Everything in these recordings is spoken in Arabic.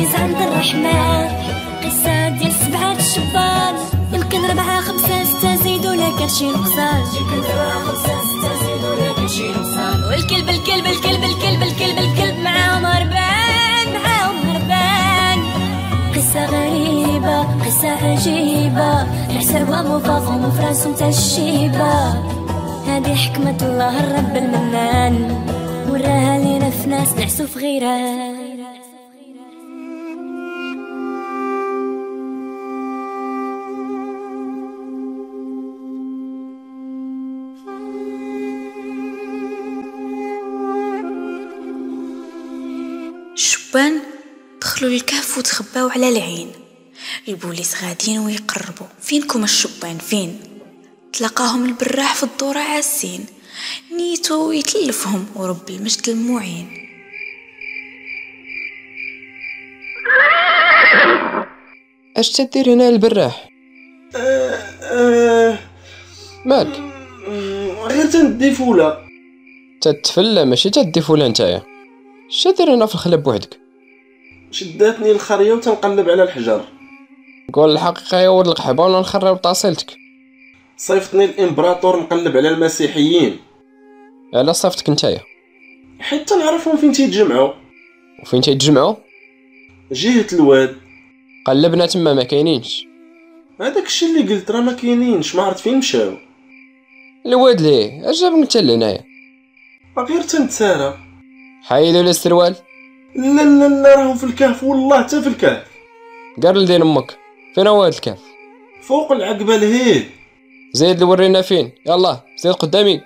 قصة عند الرحمن. قصة ديال سبعة الشبان. يمكن ربعة خمسة ستة زيدوا لك شي نقصان. يمكن ربعة خمسة ستة زيدوا لك شي نقصان. والكلب الكلب الكلب الكلب الكلب الكلب معاهم هربان معاهم هربان قصة غريبة قصة عجيبة. يحسبها مفاقهم وفي راسهم تشيبة هذه حكمة الله الرب المنان. وراها لينا في ناس نعسو في غيرها الشبان دخلوا للكهف وتخباو على العين. البوليس غاديين ويقربوا فينكم الشبان؟ فين؟ تلقاهم البراح في الدورة عاسين. نيتو يتلفهم ورب المجد المعين. اش تدير هنا البراح؟ مالك؟ غير تندي فولا. تتفلى ماشي تدي فولا نتايا. اش تدير هنا في الخلب بوحدك. شداتني الخريه وتنقلب على الحجر. قول الحقيقة يا ولد القحبة ولا نخرب طاسيلتك صيفطني الإمبراطور نقلب على المسيحيين. على صيفتك نتايا. حتى نعرفهم فين تيتجمعوا. وفين تيتجمعوا؟ جهة الواد. قلبنا تما ما كاينينش. هذاك الشيء اللي قلت راه ما كاينينش ما عرفت فين مشاو. الواد ليه؟ جابك انت لهنايا. غير تنتسارى حيدوا لي السروال لا لا لا راهم في الكهف. والله حتى في الكهف. قال لدين أمك. فين هو هاد الكهف؟ فوق العقبه الهيد زيد اللي ورينا فين. يلا زيد قدامي.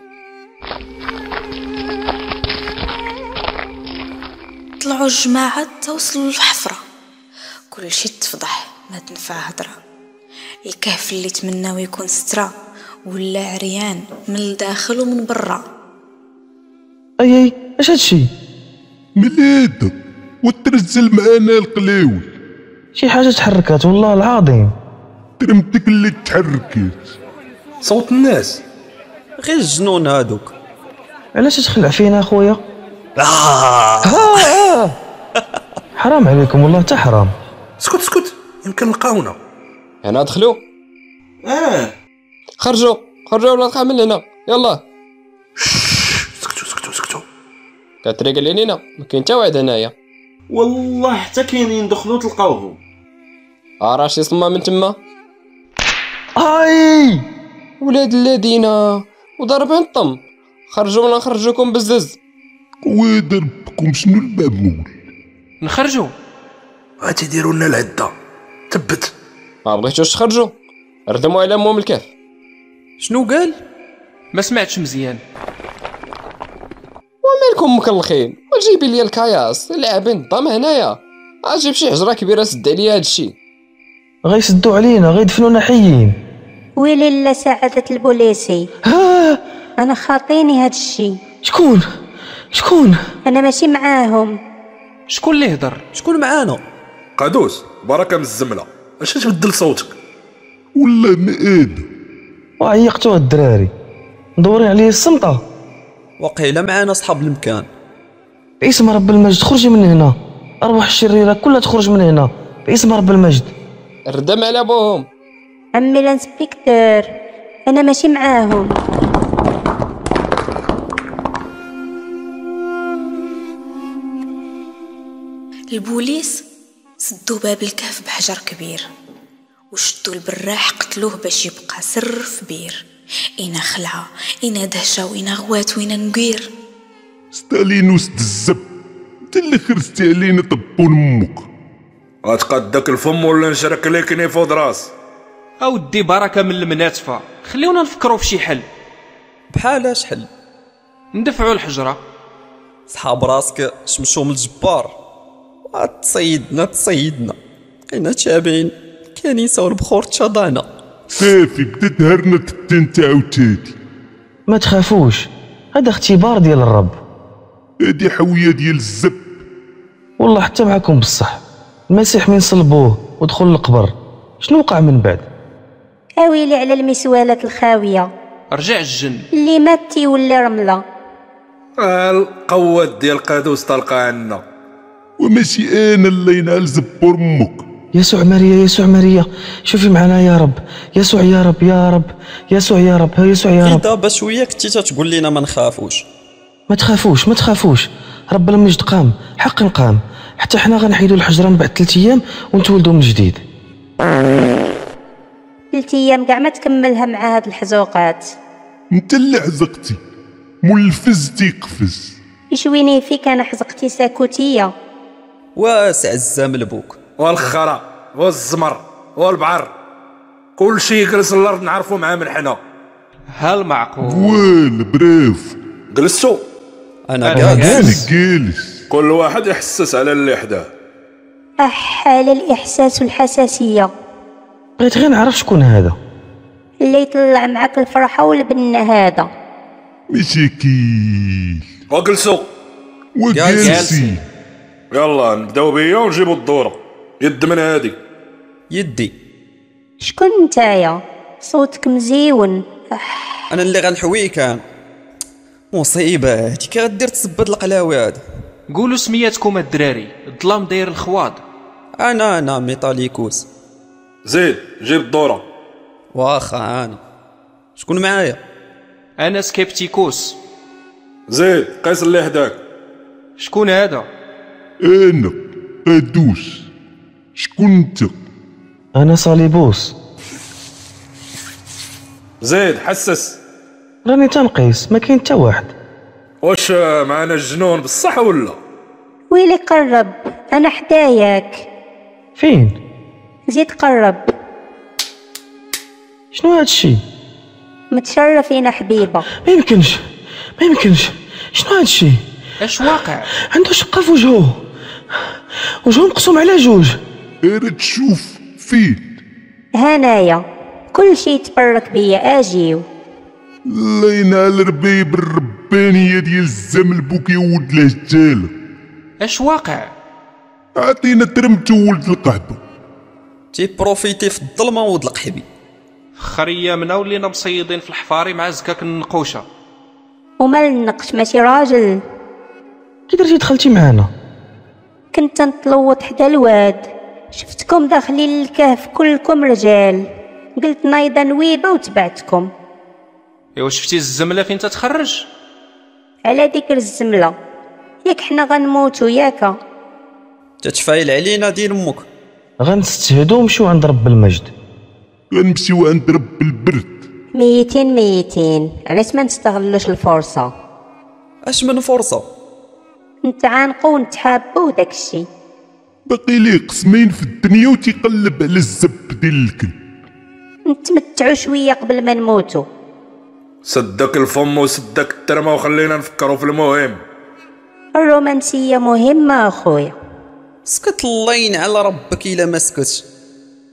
طلعوا الجماعة توصلوا للحفرة. كل شي تفضح ما تنفع هضرة الكهف اللي تمناو يكون سترة ولا عريان من الداخل ومن برا. أي أي أش هادشي؟ مليدة وترزل معانا القلاوي شي حاجة تحركات والله العظيم. ترمتك اللي تحركت. صوت الناس. غير الجنون هادوك. علاش تخلع فينا أخويا؟ آه. آه. حرام عليكم والله حتى حرام. اسكت اسكت يمكن لقاونا هنا دخلوا؟ آه. خرجوا. خرجوا قاع من هنا. يلا. كطريق لينينا ما كاين حتى واحد هنايا. والله حتى كاينين دخلوا تلقاوهم. آه راه شي صما من تما. أي! ولاد الذين وضربين الطم. خرجوا ولا نخرجوكم بالزز ويد ربكم شنو المعمول نخرجوا. غادي يديروا لنا العدة. تبت. ما بغيتوش تخرجوا. ردموا على امهم الكهف. شنو قال؟ ما سمعتش مزيان. ومالكم مكلخين وجيبي لي الكاياس لاعبين الضم هنايا. أجيب شي حجرة كبيرة سد عليا هادشي غيسدوا علينا غيدفنونا حيين. ويلي لا سعادة البوليسي. ها؟ أنا خاطيني هاد الشي. شكون؟ شكون؟ أنا ماشي معاهم. شكون اللي هضر شكون معانا؟ قادوس بركه من الزمله أش تبدل صوتك؟ ولا مآدة وعيقتوا الدراري. مدورين عليه السمطه وقيله معانا صحاب المكان باسم رب المجد خرجي من هنا. أرواح الشريره كلها تخرج من هنا. باسم رب المجد. ردم على أبوهم. عمي الإنسبكتور أنا ماشي معاهم. البوليس سدوا باب الكهف بحجر كبير وشدوا البراح قتلوه باش يبقى سر في بير. إنا خلعة إنا دهشة وإنا غوات وإنا نقير. ستالينوس الزب انت اللي خرجتي علينا طبون أمك غتقدك الفم ولا نشرك لك نيفوض راس؟ أودي بركة من المناتفة. خليونا نفكروا في شي حل. بحال اش حل؟ ندفعوا الحجرة. صحاب راسك شمشوا من الجبار. تصيدنا تصيدنا كاينة تابعين؟ كنيسه والبخور تشاضعنا صافي بدات هرنا تنت عاوتاتي ما تخافوش هذا اختبار ديال الرب. هادي حوية ديال الزب. والله حتى معكم بصح. المسيح من صلبوه ودخل القبر. شنو وقع من بعد؟ أويلي على المسوالات الخاوية. رجع الجن. اللي مات تيولي رملة. القوات ديال قادوس طلقه عنا. وماشي أنا اللي ينعل زبور أمك. يسوع ماريا يسوع ماريا. شوفي معنا يا رب. يسوع يا رب يا رب. يسوع يا رب ها يسوع يا رب. دابا شوية كنتي تتقول لينا ما نخافوش. ما تخافوش ما تخافوش. رب المجد قام. حقا قام. حتى حنا غنحيدو الحجرة من بعد ثلاث أيام ونتولدوا من جديد. ثلاث أيام كاع ما تكملها مع هاد الحزوقات. انت اللي عزقتي مول الفز تيقفز يشويني فيك أنا حزقتي ساكوتية؟ واسع الزام البوك والخرا والزمر والبعر. كل شيء يجلس الأرض نعرفو معاه من حنا. هل معقول؟ فوال برافو جلسوا أنا أنا جالس. كل واحد يحسس على اللي حداه اح على الإحساس والحساسيه بغيت غير نعرف شكون هذا. اللي يطلع معاك الفرحة والبنه هذا. مشاكل وجلسوا وجالسين يلا نبدأو بيا ونجيبو الدورة. يد من هادي. يدي. شكون نتايا؟ صوتك مزيون أنا اللي غنحويك. أنا مصيبة. هادي كي غدير تسبد القلاوي هذا قولوا سمياتكم الدراري. الظلام داير الخواض أنا أنا ميتاليكوس زيد جيب الدورة. واخا أنا. شكون معايا؟ أنا سكيبتيكوس. زيد قيس اللي حداك شكون هذا؟ أنا أدوس. شكون انت أنا صليبوس. زيد حسس. راني تنقيس ما كاين حتى واحد. واش معنا الجنون بصح ولا؟ ويلي قرب؟ أنا حداياك. فين؟ زيد قرب. شنو هاد الشيء متشرفين حبيبة. ما يمكنش ما يمكنش. شنو هاد الشيء اش واقع؟ عنده شقة في وجهه. وجهه مقسوم على جوج. أنا تشوف فين هنايا كل شي تبرك بيا أجيو. الله ينال ربيب الربانية ديال الزم البوكي ولد الهجالة اش واقع؟ عطينا ترمتو ولد القحبة تي بروفيتي في الظلمة ولد القحبي خرية منا ولينا مصيدين في الحفاري مع زكاك النقوشة. ومال النقش ماشي راجل. كي درتي دخلتي معانا كنت نتلوط حدا الواد. شفتكم داخلين للكهف كلكم رجال. قلت نايضة نويبة وتبعتكم. إيوا شفتي الزملة فين تتخرج؟ على ذكر الزملة. ياك حنا غنموتو ياك. تتفايل علينا دين أمك. غنستهدو ونمشيو عند رب المجد. غنمشيو عند رب البرد. ميتين ميتين. علاش ما نستغلوش الفرصة؟ أش من فرصة؟ نتعانقو ونتحابو وداكشي باقي ليه قسمين في الدنيا وتيقلب على الزب ديال الكلب نتمتعو شوية قبل ما نموتو سدك الفم وسدك الترمة وخلينا نفكروا في المهم. الرومانسية مهمة أخويا. سكت الله ينعل ربك إلا ما سكتش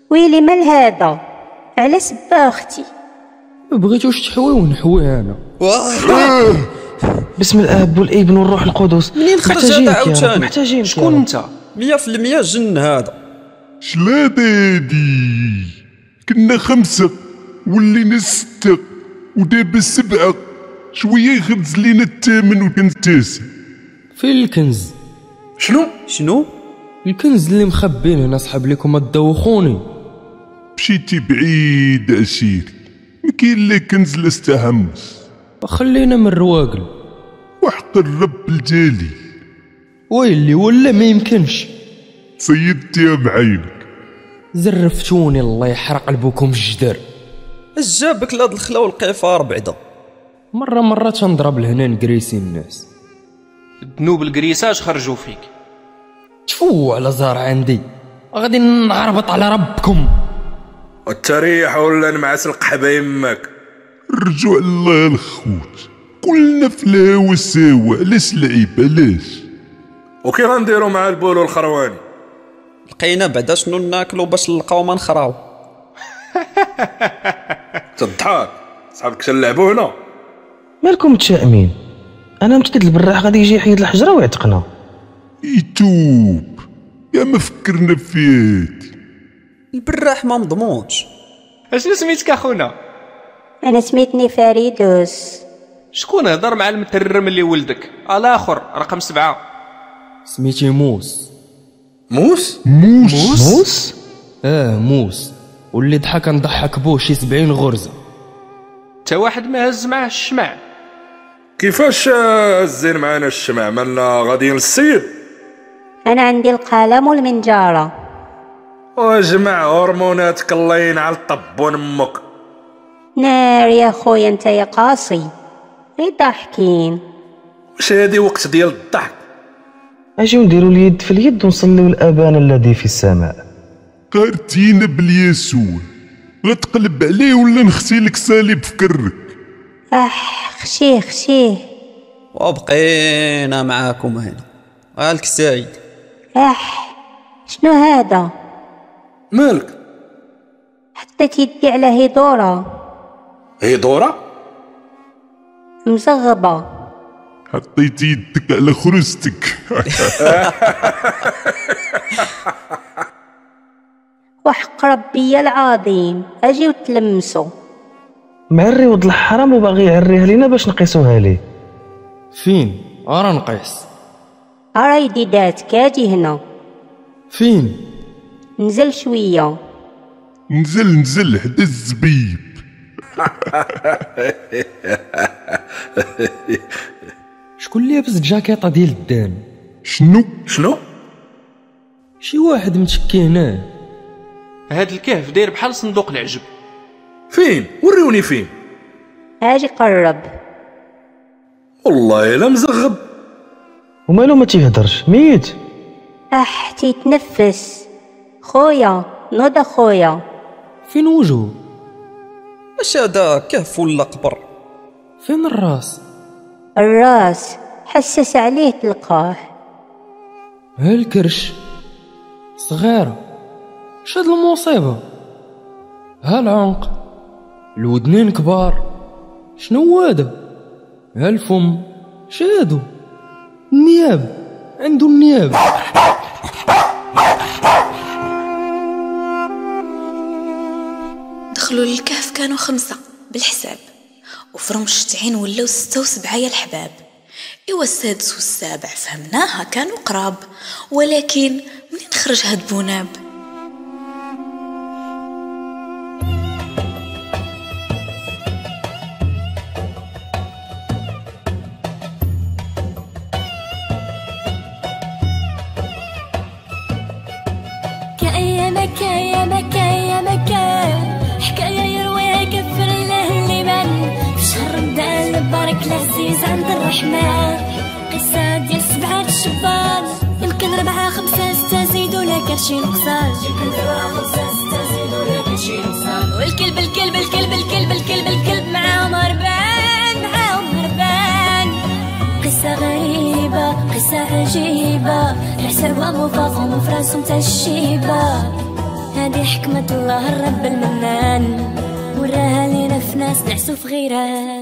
ويلي مال هذا؟ على سبا أختي. بغيتوش تحوي ونحوي أنا. واه بسم الآب والإبن والروح القدس. منين خرج هذا عاوتاني؟ محتاجينك يا شكون رب. أنت؟ مية في المية جن هذا. شلاد هادي كنا خمسة ولينا ستة ودابا سبعة. شوية يخبز لينا الثامن وكان التاسع فين الكنز. شنو؟ شنو؟ الكنز اللي مخبين هنا صحاب لكم تدوخوني. مشيتي بعيد عشيري ما كاين لا كنز لا استحمس خلينا من الرواقل. وحق الرب الجليل. ويلي ولا ما يمكنش. صيدتيها بعينك. زرفتوني الله يحرق قلبكم الجدر. اش جابك لهاد الخلا والقفار بعدا؟ مرة مرة تنضرب لهنا نقريسي الناس. الذنوب الكريساج خرجوا فيك؟ تفو على زار عندي؟ غادي نعربط على ربكم. والتريح ولا نمعس القحبة يمك؟ رجوع الله الخوت كلنا في الهوا سوا علاش لعيب علاش وكي غنديروا مع البولو الخرواني؟ لقينا بعدا شنو ناكلو باش نلقاو ما نخراو. تضحك. صحابك شنلعبوا هنا؟ مالكم متشائمين؟ أنا متاكد البراح غادي يجي يحيد الحجرة ويعتقنا. يتوب. يا ما فكرنا فياتي البراح ما مضمونش أشنو سميتك أخونا؟ أنا سميتني فريدوس شكون هضر مع المترم اللي ولدك؟ الآخر رقم سبعة. سميتي موس موس موس موس آه موس واللي ضحك نضحك بوه شي سبعين غرزة تا واحد ما هز معاه الشمع كيفاش الزين معانا الشمع مالنا غاديين للسيد أنا عندي القلم والمنجاره وجمع هرموناتك الله ينعل طبون أمك نار يا خويا انت يا قاصي غير ضاحكين واش هادي وقت ديال الضحك اجيو نديرو اليد في اليد ونصليو الابان الذي في السماء. قارتينا باليسوع. غتقلب عليه ولا نغسلك صليب في كرك. أح خشيه خشيه وبقينا معاكم هنا. هالك سعيد. أح شنو هذا؟ مالك؟ حطيت يدي على هيدورة. هي دورة مزغبة. حطيتي يدك على خرستك وحق ربي العظيم أجي وتلمسوا معري ولد الحرام وباغي يعريها لينا باش نقيسوها ليه. فين؟ أرا نقيس. راي ديداتك أجي هنا. فين؟ نزل شوية. نزل نزل حدا الزبيب. شكون اللي لابس جاكيطه ديال الدان شنو؟ شنو؟ شي واحد متشكي هنا. هاد الكهف داير بحال صندوق العجب. فين؟ وريوني فين. أجي قرب. والله الا مزغب. ومالو ما تيهدرش. ميت. أح تيتنفس. خويا نوض خويا. فين وجهه؟ واش هذا كهف ولا قبر فين الراس؟ الراس حسس عليه تلقاه. ها الكرش صغيرة شاد المصيبة. ها العنق الودنين كبار. شنو هذا ها الفم شادو. النياب عنده النياب. دخلوا للكهف كانوا خمسة بالحساب. وفرم الشتعين ولاو ستة وسبعة الحباب. إوا السادس والسابع فهمناها كانوا قراب ولكن منين خرج هاد بوناب؟ العزيز عند الرحمن. قصة ديال سبعة الشبان. يمكن ربعة خمسة ستة زيدوا لك شي نقصان. يمكن ربعة خمسة ستة زيدوا لك شي نقصان. والكلب الكلب الكلب الكلب الكلب الكلب معاهم هربان معاهم هربان قصة غريبة قصة عجيبة. الحسابة مفاقهم في راسهم تالشيبة هذه حكمة الله الرب المنان. وراها لينا في ناس نعسو في غيران